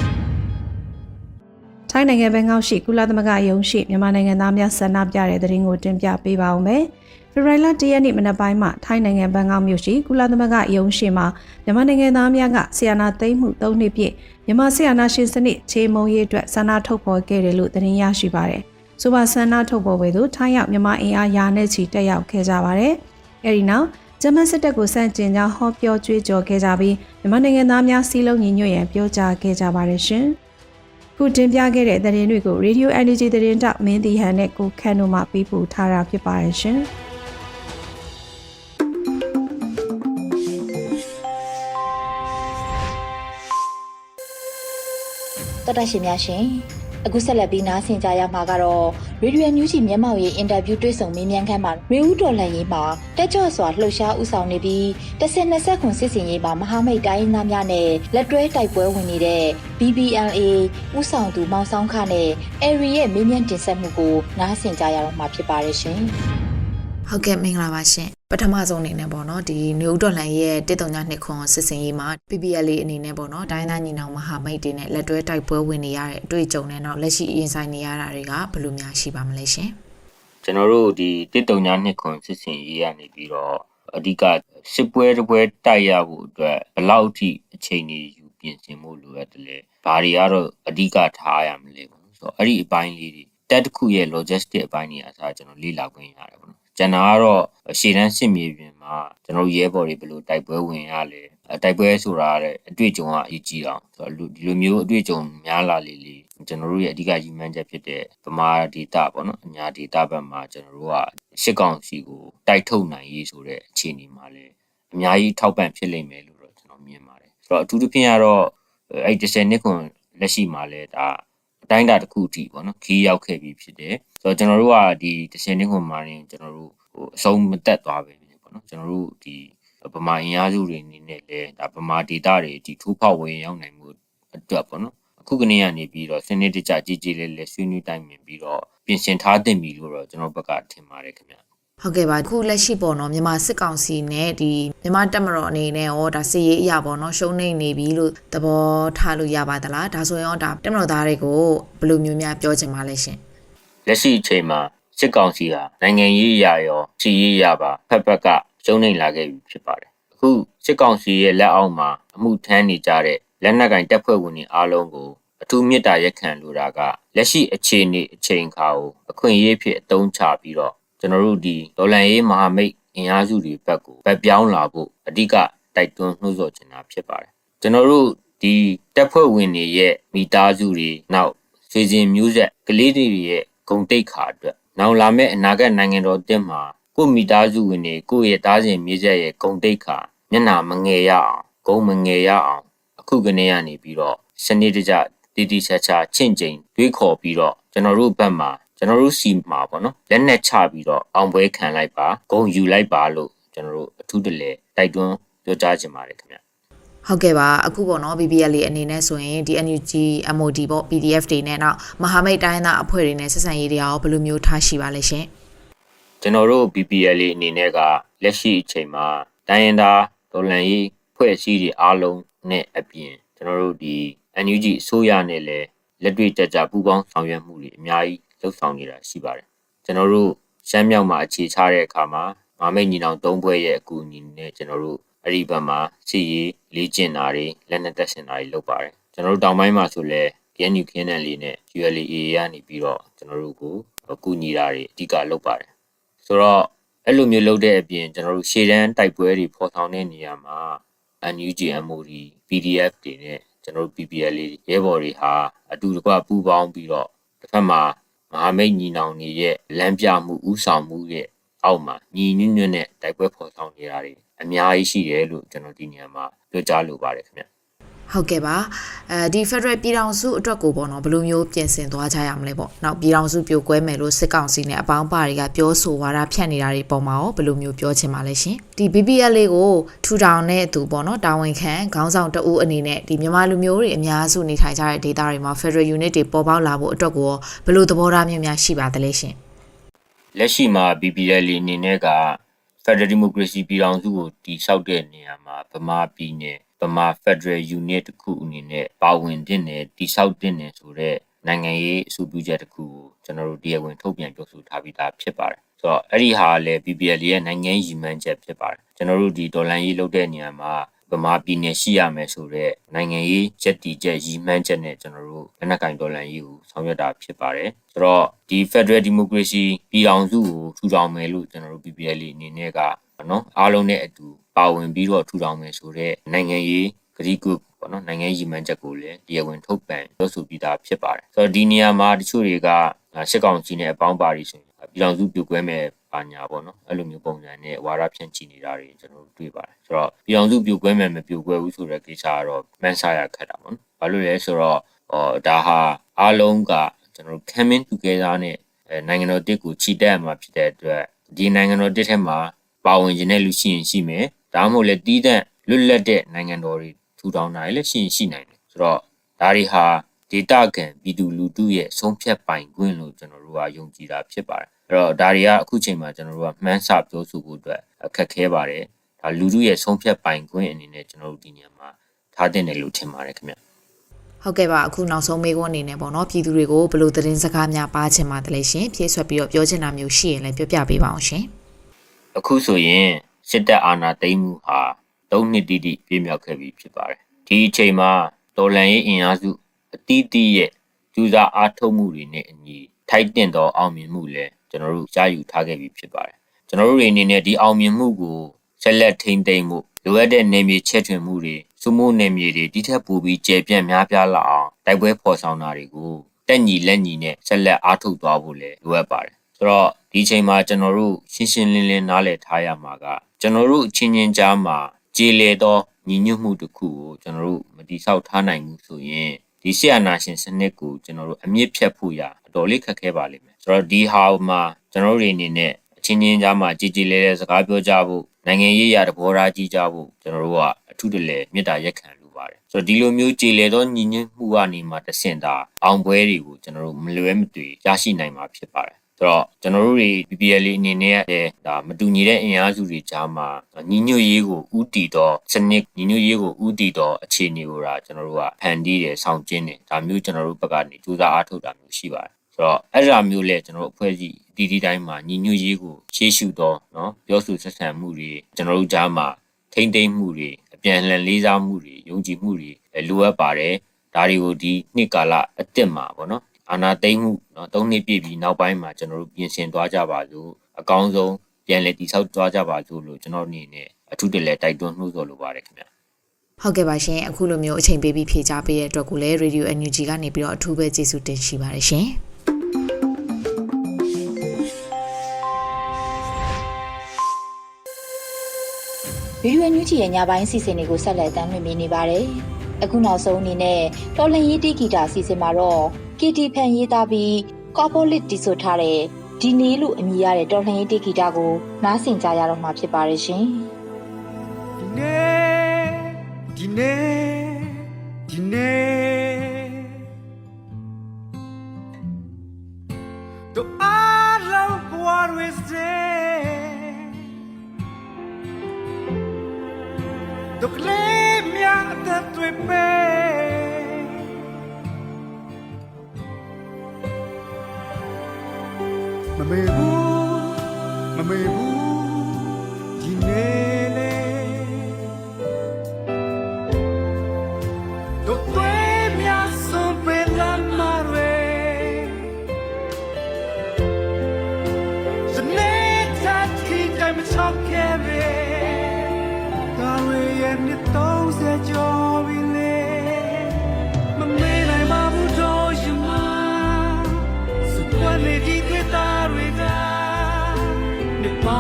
ထိုင်းနိုင်ငံဘန်ကောက်ရှိကုလသမဂ္ဂယုံရှိမြန်မာနိုင်ငံသားများဆန္ဒပြတဲ့တဲ့ရင်ကိုတင်ပြပေးပါဦးမယ်။ဖေဖော်ဝါရီလ၁ရက်နေ့မနက်ပိုင်းမှာထိုင်းနိုင်ငံဘန်ကောက်မြို့ရှိကုလသမဂ္ဂယုံရှိမှာမြန်မာနိုင်ငံသားများကဆီယနာသိမ်းမှု၃နှစ်ပြည့်မြန်မာဆီယနာရှင်စနစ်ခြေမုံရေးအတွက်ဆန္ဒထုတ်ဖော်ခဲ့တယ်လို့သတင်းရရှိပါတယ်။ဆိုပါဆန္ဒထုတ်ဖော်ပွဲသို့ထိုင်းရောက်မြန်မာအင်အားရာနဲ့ချီတက်ရောက်ခဲ့ကြပါတယ်။အဲဒီနောက်ဂျမန်စစ်တပ်ကိုစန့်ကျင်ကြောင်းဟောပြောကြွေးကြော်ခဲ့ကြပြီးမြန်မာနိုင်ငံသားများစီးလုံးညီညွတ်ရန်ပြောကြားခဲ့ကြပါတယ်ရှင်။ ခုတင်ပြခဲ့တဲ့သတင်းတွေကို Radio Energy သတင်းတောက်မင်းတီဟန်နဲ့ကိုခန့်တို့မှပေးပို့ထားတာဖြစ်ပါတယ်ရှင်။တော်တရှင်များရှင် အခုဆက်လက်ပြီးနားဆင်ကြရမှာကတော့ရေဒီယိုညူးချီမျက်မှောက်ရေးအင်တာဗျူးတွေ့ဆုံမေးမြန်းခန်းမှာရေဦးတော်လှန်ရေးမှာတက်ကြွစွာလှုပ်ရှားဥဆောင်နေပြီးတစ်ဆက်နှစ်ဆက်ခွန်စစ်စင်ရေးမှာမဟာမိတ်တိုင်းသားများနဲ့လက်တွဲတိုက်ပွဲဝင်နေတဲ့ BBLA ဥဆောင်သူမောင်ဆောင်ခနဲ့ Airy ရဲ့မေးမြန်းတင်ဆက်မှုကိုနားဆင်ကြရတော့မှာဖြစ်ပါတယ်ရှင်။ ဟုတ်ကဲ့မင်္ဂလာပါရှင်ပထမဆုံးအနေနဲ့ပေါ့နော်ဒီနေဦးတော်လှန်ရဲ့တစ်တုံညနှစ်ခွန်စစ်စင်ရေးမှာ PPL လေးအနေနဲ့ပေါ့နော်ဒိုင်းသားညီနောင်မဟာမိတ်တွေနဲ့လက်တွဲတိုက်ပွဲဝင်နေရတဲ့အတွေ့အကြုံနဲ့တော့လက်ရှိရင်ဆိုင်နေရတာတွေကဘယ်လိုများရှိပါမလဲရှင်ကျွန်တော်တို့ဒီတစ်တုံညနှစ်ခွန်စစ်စင်ရေးကနေပြီးတော့အဓိကစစ်ပွဲတစ်ပွဲတိုက်ရဖို့အတွက်ဘယ်လောက်ထိအချိန်ကြီးယူပြင်ဆင်ဖို့လိုအပ်တယ်လဲဘာတွေကတော့အဓိကထားရမလဲပေါ့ဆိုတော့အဲ့ဒီအပိုင်းလေးတွေတက်တစ်ခုရဲ့ logistic အပိုင်းတွေအစားကျွန်တော်လေ့လာခွင့်ရတယ်ပေါ့နော် ကျန်တာကတော့ရှေ့တန်းစစ်မြေပြင်မှာကျွန်တော်ရဲဘော်တွေဘယ်လိုတိုက်ပွဲဝင်ရလဲတိုက်ပွဲဆိုတာတဲ့အတွေ့အကြုံကအရေးကြီးအောင်ဆိုတော့ဒီလိုမျိုးအတွေ့အကြုံများလာလေလေကျွန်တော်တို့ရဲ့အဓိကရည်မှန်းချက်ဖြစ်တဲ့ဗမာဒေတာပေါ့နော်အညာဒေတာဘက်မှာကျွန်တော်တို့ကရှစ်ကောင်စီကိုတိုက်ထုတ်နိုင်ရေးဆိုတဲ့အခြေအနေမှာလည်းအများကြီးထောက်ပံ့ဖြစ်လိမ့်မယ်လို့တော့ကျွန်တော်မြင်ပါတယ်ဆိုတော့အထူးသဖြင့်ကတော့အဲ့10နှစ်ခွန်လက်ရှိမှာလည်းဒါအ တိုင်းအတာတစ်ခုအထိပေါ့နော်ခီးရောက်ခဲ့ပြီဖြစ်တယ်ဆိုတော့ကျွန်တော်တို့ကဒီ10နှစ်ခွန်မှာရင်ကျွန်တော်တို့ဟိုအဆုံးမတက်သွားပဲပေါ့နော်ကျွန်တော်တို့ဒီဗမာအင်အားစုတွေအနေနဲ့လည်းဒါဗမာဒေတာတွေဒီထိုးဖောက်ဝင်ရောက်နိုင်မှုအတွက်ပေါ့နော်အခုကနေကနေပြီးတော့စနစ်တကျကြည်ကြည်လေးလေးဆွေးနွေးတိုင်ပင်ပြီးတော့ပြင်ဆင်ထားသင့်ပြီလို့တော့ကျွန်တော်ဘက်ကထင်ပါတယ်ခင်ဗျ ဟုတ်ကဲ့ပါခုလက်ရှိပေါ့နော်မြန်မာစစ်ကောင်စီနဲ့ဒီမြန်မာတပ်မတော်အနေနဲ့ရောဒါစစ်ရေးအရာပေါ့နော်ရှုံးနေနေပြီလို့သဘောထားလို့ရပါသလားဒါဆိုရင်ရောဒါတပ်မတော်သားတွေကိုဘယ်လိုမျိုးများပြောချင်ပါလဲရှင်လက်ရှိအချိန်မှာစစ်ကောင်စီဟာနိုင်ငံရေးအရာရောစီရေးအရာပါဖက်ဖက်ကရှုံးနေလာခဲ့ပြီဖြစ်ပါတယ်အခုစစ်ကောင်စီရဲ့လက်အောက်မှာအမှုထမ်းနေကြတဲ့လက်နက်ကင်တပ်ဖွဲ့ဝင်တွေအားလုံးကိုအထူးမြတ်တာရက်ခံလိုတာကလက်ရှိအခြေအနေအချိန်အခါကိုအခွင့်အရေးဖြစ်အသုံးချပြီးတော့ ကျွန်တော်တို့ဒီဒေါ်လန်ရေးမဟာမိတ်အင်အားစုတွေဘက်ကိုဗက်ပြောင်းလာဖို့အဓိကတိုက်တွန်းနှိုးဆော်ချင်တာဖြစ်ပါတယ်ကျွန်တော်တို့ဒီတပ်ဖွဲ့ဝင်တွေရဲ့မိသားစုတွေနောက်ဆွေစဉ်မျိုးဆက်ကလေးတွေရဲ့ဂုံတိတ်ခါအတွက်နောက်လာမယ့်အနာဂတ်နိုင်ငံတော်တက်မှာကိုမိသားစုဝင်တွေကိုယ့်ရဲ့သားစဉ်မြေဆက်ရဲ့ဂုံတိတ်ခါမျက်နာမငယ်ရအောင်ဂုံမငယ်ရအောင်အခုကနေရနေပြီးတော့စနစ်တကျတည်တည်ချာချာချင့်ချိန်တွေးခေါ်ပြီးတော့ကျွန်တော်တို့ဘက်မှာ ကျွန်တော်တို့စီမှာပေါ့နော်လက်နဲ့ချပြီးတော့အောင်ပွဲခံလိုက်ပါဂုံယူလိုက်ပါလို့ကျွန်တော်တို့အထူးတလဲတိုက်တွန်းပြောကြားချင်ပါတယ်ခင်ဗျဟုတ်ကဲ့ပါအခုပေါ့နော် BBL လေးအနေနဲ့ဆိုရင်ဒီ NUG MOD ပေါ့ PDF တွေနဲ့နောက်မဟာမိတ်တိုင်းသားအဖွဲ့တွေနဲ့ဆက်ဆံရေးတွေရောဘယ်လိုမျိုးထားရှိပါလဲရှင်ကျွန်တော်တို့ BBL လေးအနေနဲ့ကလက်ရှိအချိန်မှာတိုင်းရင်းသားဒေါ်လန်ရေးဖွဲ့စည်းတွေအားလုံးနဲ့အပြင်ကျွန်တော်တို့ဒီ NUG အစိုးရနဲ့လည်းလက်တွေ့ကြကြပူးပေါင်းဆောင်ရွက်မှုတွေအများကြီး လှုပ်ဆောင်နေတာရှိပါတယ်ကျွန်တော်တို့ရှမ်းမြောက်မှာအခြေချတဲ့အခါမှာမမိတ်ညီနောင်သုံးဘွဲရဲ့အကူအညီနဲ့ကျွန်တော်တို့အဲ့ဒီဘက်မှာစီရေးလေ့ကျင့်တာတွေလက်နက်တပ်ဆင်တာတွေလုပ်ပါတယ်ကျွန်တော်တို့တောင်ပိုင်းမှာဆိုလဲ KNU KNL လေးနဲ့ ULA ကနေပြီးတော့ကျွန်တော်တို့ကိုအကူညီတာတွေအဓိကလုပ်ပါတယ်ဆိုတော့အဲ့လိုမျိုးလုပ်တဲ့အပြင်ကျွန်တော်တို့ရှေ့တန်းတိုက်ပွဲတွေဖော်ဆောင်တဲ့နေရာမှာ NUG MOD PDF တွေနဲ့ကျွန်တော်တို့ PPL လေးရဲဘော်တွေဟာအတူတကွပူးပေါင်းပြီးတော့တစ်ဖက်မှာ မဟာမိတ်ညီနောင်တွေရဲ့လမ်းပြမှုဥဆောင်မှုရဲ့အောက်မှာညီညွတ်ညွတ်နဲ့တိုက်ပွဲဖော်ဆောင်နေတာတွေအများကြီးရှိတယ်လို့ကျွန်တော်ဒီနေရာမှာပြောကြားလိုပါတယ်ခင်ဗျ ဟုတ်ကဲ့ပါအဲဒီ Federal ပြည်ထောင်စုအတွက်ကိုပေါ့နော်ဘယ်လိုမျိုးပြင်ဆင်သွားကြရမလဲပေါ့နောက်ပြည်ထောင်စုပြိုကွဲမယ်လို့စစ်ကောင်စီနဲ့အပေါင်းပါတွေကပြောဆိုဝါဒဖြန့်နေတာတွေပုံမှာရောဘယ်လိုမျိုးပြောချင်ပါလဲရှင်ဒီ BBL လေးကိုထူထောင်တဲ့သူပေါ့နော်တာဝန်ခံခေါင်းဆောင်တဦးအနေနဲ့ဒီမြန်မာလူမျိုးတွေအများစုနေထိုင်ကြတဲ့ဒေသတွေမှာ Federal Unit တွေပေါ်ပေါက်လာဖို့အတွက်ကိုဘယ်လိုသဘောထားမျိုးများရှိပါသလဲရှင်လက်ရှိမှာ BBL အနေနဲ့က Federal Democracy ပြည်ထောင်စုကိုတည်ဆောက်တဲ့နေရာမှာဗမာပြည်နယ် ဗမာ Federal Unit တစ်ခုအနေနဲ့ပါဝင်တဲ့နယ်တိဆောက်တဲ့နယ်ဆိုတော့နိုင်ငံရေးအဆိုပြုချက်တစ်ခုကိုကျွန်တော်တို့တရားဝင်ထုတ်ပြန်ပြောဆိုထားပြီးသားဖြစ်ပါတယ်ဆိုတော့အဲ့ဒီဟာလည်း BBL ရဲ့နိုင်ငံရည်မှန်းချက်ဖြစ်ပါတယ်ကျွန်တော်တို့ဒီဒေါ်လာရေးလုပ်တဲ့နေရာမှာဗမာပြည်နယ်ရှိရမယ်ဆိုတော့နိုင်ငံရေးချက်တီချက်ရည်မှန်းချက်နဲ့ကျွန်တော်တို့လက်နက်ကင်ဒေါ်လာရေးကိုဆောင်ရွက်တာဖြစ်ပါတယ်ဆိုတော့ဒီ Federal Democracy ပြည်အောင်စုကိုထူထောင်မယ်လို့ကျွန်တော်တို့ BBL အနေနဲ့က နော်အားလုံးနဲ့အတူပါဝင်ပြီးတော့ထူထောင်မယ်ဆိုတော့နိုင်ငံရေးဂရီကုပေါ့နော်နိုင်ငံရေးမှန်ချက်ကိုလည်းတရားဝင်ထုတ်ပြန်ပြောဆိုပြီးသားဖြစ်ပါတယ်ဆိုတော့ဒီနေရာမှာတချို့တွေကရှစ်ကောင်စီနဲ့အပေါင်းပါတွေဆိုရင်ပြည်တော်စုပြုတ်ကွဲမဲ့ပါညာပေါ့နော်အဲ့လိုမျိုးပုံစံနဲ့ဝါရဖြန့်ချီနေတာတွေကျွန်တော်တို့တွေ့ပါတယ်ဆိုတော့ပြည်တော်စုပြုတ်ကွဲမဲ့မပြုတ်ကွဲဘူးဆိုတဲ့ကိစ္စကတော့မန်ဆာရခက်တာပေါ့နော်ဘာလို့လဲဆိုတော့ဟောဒါဟာအားလုံးကကျွန်တော်တို့ coming together နဲ့နိုင်ငံတော်တစ်ကိုချီတက်မှာဖြစ်တဲ့အတွက်ဒီနိုင်ငံတော်တစ်ထဲမှာ ပါဝင်ခြင်းနဲ့လူရှိရင်ရှိမယ်ဒါမှမဟုတ်လည်းတီးတဲ့လွတ်လပ်တဲ့နိုင်ငံတော်တွေထူထောင်နိုင်လည်းရှိရင်ရှိနိုင်တယ်ဆိုတော့ဒါတွေဟာဒေတာကန်ပြည်သူလူထုရဲ့ဆုံးဖြတ်ပိုင်ခွင့်လို့ကျွန်တော်တို့ကယုံကြည်တာဖြစ်ပါတယ်အဲ့တော့ဒါတွေကအခုချိန်မှာကျွန်တော်တို့ကမှန်းဆပြောဆိုဖို့အတွက်အခက်ခဲပါတယ်ဒါလူထုရဲ့ဆုံးဖြတ်ပိုင်ခွင့်အနေနဲ့ကျွန်တော်တို့ဒီနေရာမှာထားတင်တယ်လို့ထင်ပါတယ်ခင်ဗျဟုတ်ကဲ့ပါအခုနောက်ဆုံးမေးခွန်းအနေနဲ့ပေါ့နော်ပြည်သူတွေကိုဘယ်လိုသတင်းစကားများပါချင်ပါတယ်လဲရှင်ဖြည့်ဆွက်ပြီးတော့ပြောချင်တာမျိုးရှိရင်လည်းပြောပြပေးပါအောင်ရှင် အခုဆိုရင်စစ်တပ်အာဏာသိမ်းမှုဟာ၃နှစ်တိတိပြည့်မြောက်ခဲ့ပြီဖြစ်ပါတယ်ဒီအချိန်မှာတော်လန်ရေးအင်အားစုအတီးတီးရဲ့ကြကြိုးစားအားထုတ်မှုတွေနဲ့အညီထိုက်တင်သောအောင်မြင်မှုလည်းကျွန်တော်တို့ရယူထားခဲ့ပြီးဖြစ်ပါတယ်ကျွန်တော်တို့တွေအနေနဲ့ဒီအောင်မြင်မှုကိုဆက်လက်ထိန်းသိမ်းမှုလိုအပ်တဲ့နေမြေချက်ထွင်မှုတွေစုမိုးနေမြေတွေတိထက်ပိုပြီးကျေပြန့်များပြားလာအောင်တိုက်ပွဲဖော်ဆောင်တာတွေကိုတက်ညီလက်ညီနဲ့ဆက်လက်အားထုတ်သွားဖို့လည်းလိုအပ်ပါတယ်ဆိုတော့ ဒီချိန်မှာကျွန်တော်တို့ရှင်းရှင်းလင်းလင်းနားလည်ထားရမှာကကျွန်တော်တို့အချင်းချင်းကြားမှာကြေလေသောညီညွတ်မှုတစ်ခုကိုကျွန်တော်တို့မတိဆောက်ထားနိုင်ဘူးဆိုရင်ဒီဆီယနာရှင်စနစ်ကိုကျွန်တော်တို့အမြင့်ဖြတ်ဖို့ရအတော်လေးခက်ခဲပါလိမ့်မယ်ဆိုတော့ဒီဟာမှာကျွန်တော်တို့တွေအနေနဲ့အချင်းချင်းကြားမှာကြည်ကြည်လဲလဲစကားပြောကြဖို့နိုင်ငံရေးရာတဘောထားကြီးကြဖို့ကျွန်တော်တို့ကအထူးတလဲမေတ္တာရက်ခံလိုပါတယ်ဆိုတော့ဒီလိုမျိုးကြည်လေသောညီညွတ်မှုကနေမှတဆင့်တာအောင်ပွဲတွေကိုကျွန်တော်တို့မလွဲမသွေရရှိနိုင်မှာဖြစ်ပါတယ် ဆိုတော့ကျွန်တော်တို့တွေ BPL အနေနဲ့လည်းဒါမတူညီတဲ့အင်အားစုတွေကြားမှာညီညွတ်ရေးကိုဥတီတော့စနစ်ညီညွတ်ရေးကိုဥတီတော့အခြေအနေကိုဒါကျွန်တော်တို့ကဖန်တီးတယ်ဆောင်ကျင်းတယ်ဒါမျိုးကျွန်တော်တို့ဘက်ကနေစူးစမ်းအားထုတ်တာမျိုးရှိပါတယ်ဆိုတော့အဲ့ဒါမျိုးလဲကျွန်တော်တို့အဖွဲ့အစည်းဒီဒီတိုင်းမှာညီညွတ်ရေးကိုရှေ့ရှုတော့เนาะပြောဆိုဆက်ဆံမှုတွေကျွန်တော်တို့ကြားမှာထိမ့်သိမ့်မှုတွေအပြန်အလှန်လေးစားမှုတွေယုံကြည်မှုတွေလိုအပ်ပါတယ်ဒါတွေကိုဒီနှစ်ကာလအစ်စ်မှာပေါ့နော် အာနာသိမ့်မှုเนาะ၃နှစ်ပြည့်ပြီးနောက်ပိုင်းမှာကျွန်တော်တို့ပြင်ဆင်သွားကြပါလို့အကောင်းဆုံးပြန်လည်တည်ဆောက်သွားကြပါလို့လို့ကျွန်တော်အနေနဲ့အထူးတလဲတိုက်တွန်းနှိုးဆော်လိုပါတယ်ခင်ဗျာ ဟုတ်ကဲ့ပါရှင်အခုလိုမျိုးအချိန်ပေးပြီးဖြေချပေးတဲ့အတွက်ကိုလည်း Radio NUG ကနေပြီးတော့အထူးပဲကျေးဇူးတင်ရှိပါတယ်ရှင် ဗီဒီယိုညူးချီရဲ့ညပိုင်းစီစဉ်တွေကိုဆက်လက်တင်ပြနေပါတယ်။အခုနောက်ဆုံးအနေနဲ့တော်လန်ရေးတီဂီတာစီစဉ်မှာတော့ KT ဖန်ရေးသားပြီးကော်ပိုလစ်တီဆိုထားတဲ့ဒီနေလို့အမည်ရတဲ့တော်လန်ရေးတီဂီတာကိုနားဆင်ကြရတော့မှာဖြစ်ပါတယ်ရှင်။ဒီနေ့ဒီနေ့ဒီနေ့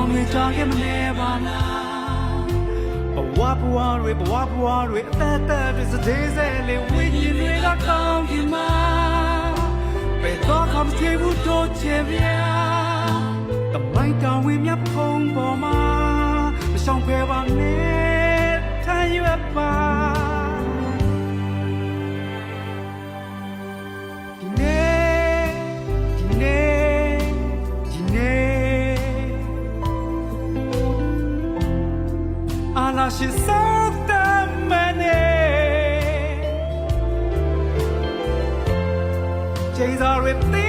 င်းတွေကြာခဲ့မနေပါလားဘဝဘဝတွေဘဝဘဝတွေအသက်သက်တွေစတဲ့စဲလေးဝိညာဉ်တွေကကောင်းရင်မဘယ်တော့မှမပြေဘူးတော့ချင်ဗျာတမိုင်းတောင်ဝင်မြဖုံးပေါ်မှာမဆောင်ဖဲပါနဲ့ထိုင်ရပါ အာနာရှိ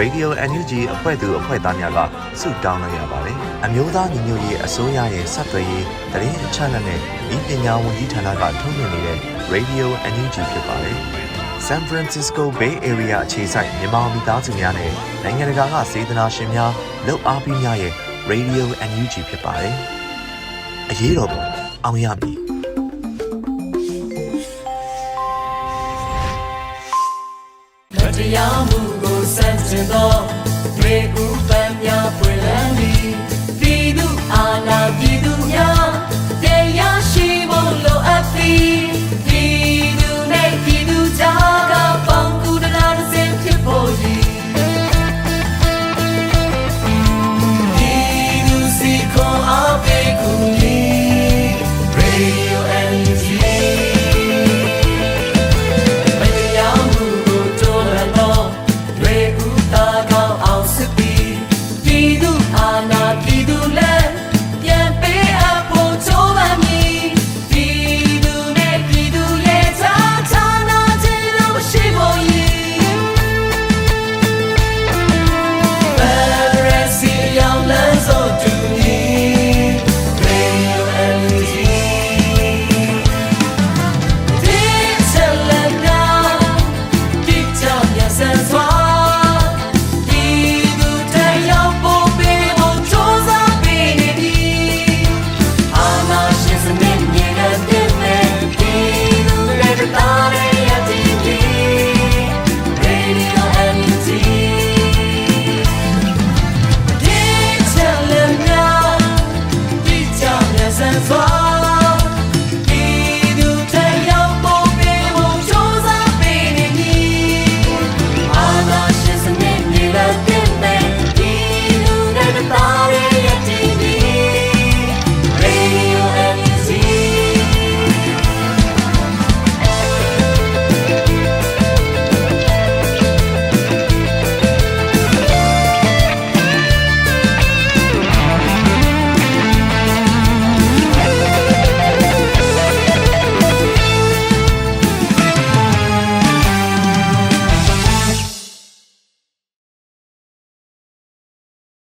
Radio NUG အဖွဲ့သူအဖွဲ့သားများကဆုတောင်းလိုက်ရပါတယ်။အမျိုးသားညီညွတ်ရေးအစိုးရရဲ့စက်သွယ်ရေးတရင်အချက်အလက်နဲ့ဤပညာဝန်ကြီးဌာနကထုတ်လွှင့်နေတဲ့ Radio NUG ဖြစ်ပါတယ်။ San Francisco Bay Area အခြေစိုက်မြန်မာမိသားစုများနဲ့နိုင်ငံတကာကစေတနာရှင်များလှုပ်အားပေးများရဲ့ Radio NUG ဖြစ်ပါတယ်။အရေးတော်ပုံအောင်ရမည်တရားမှုကို စန့်ကျင်သောတွေကူ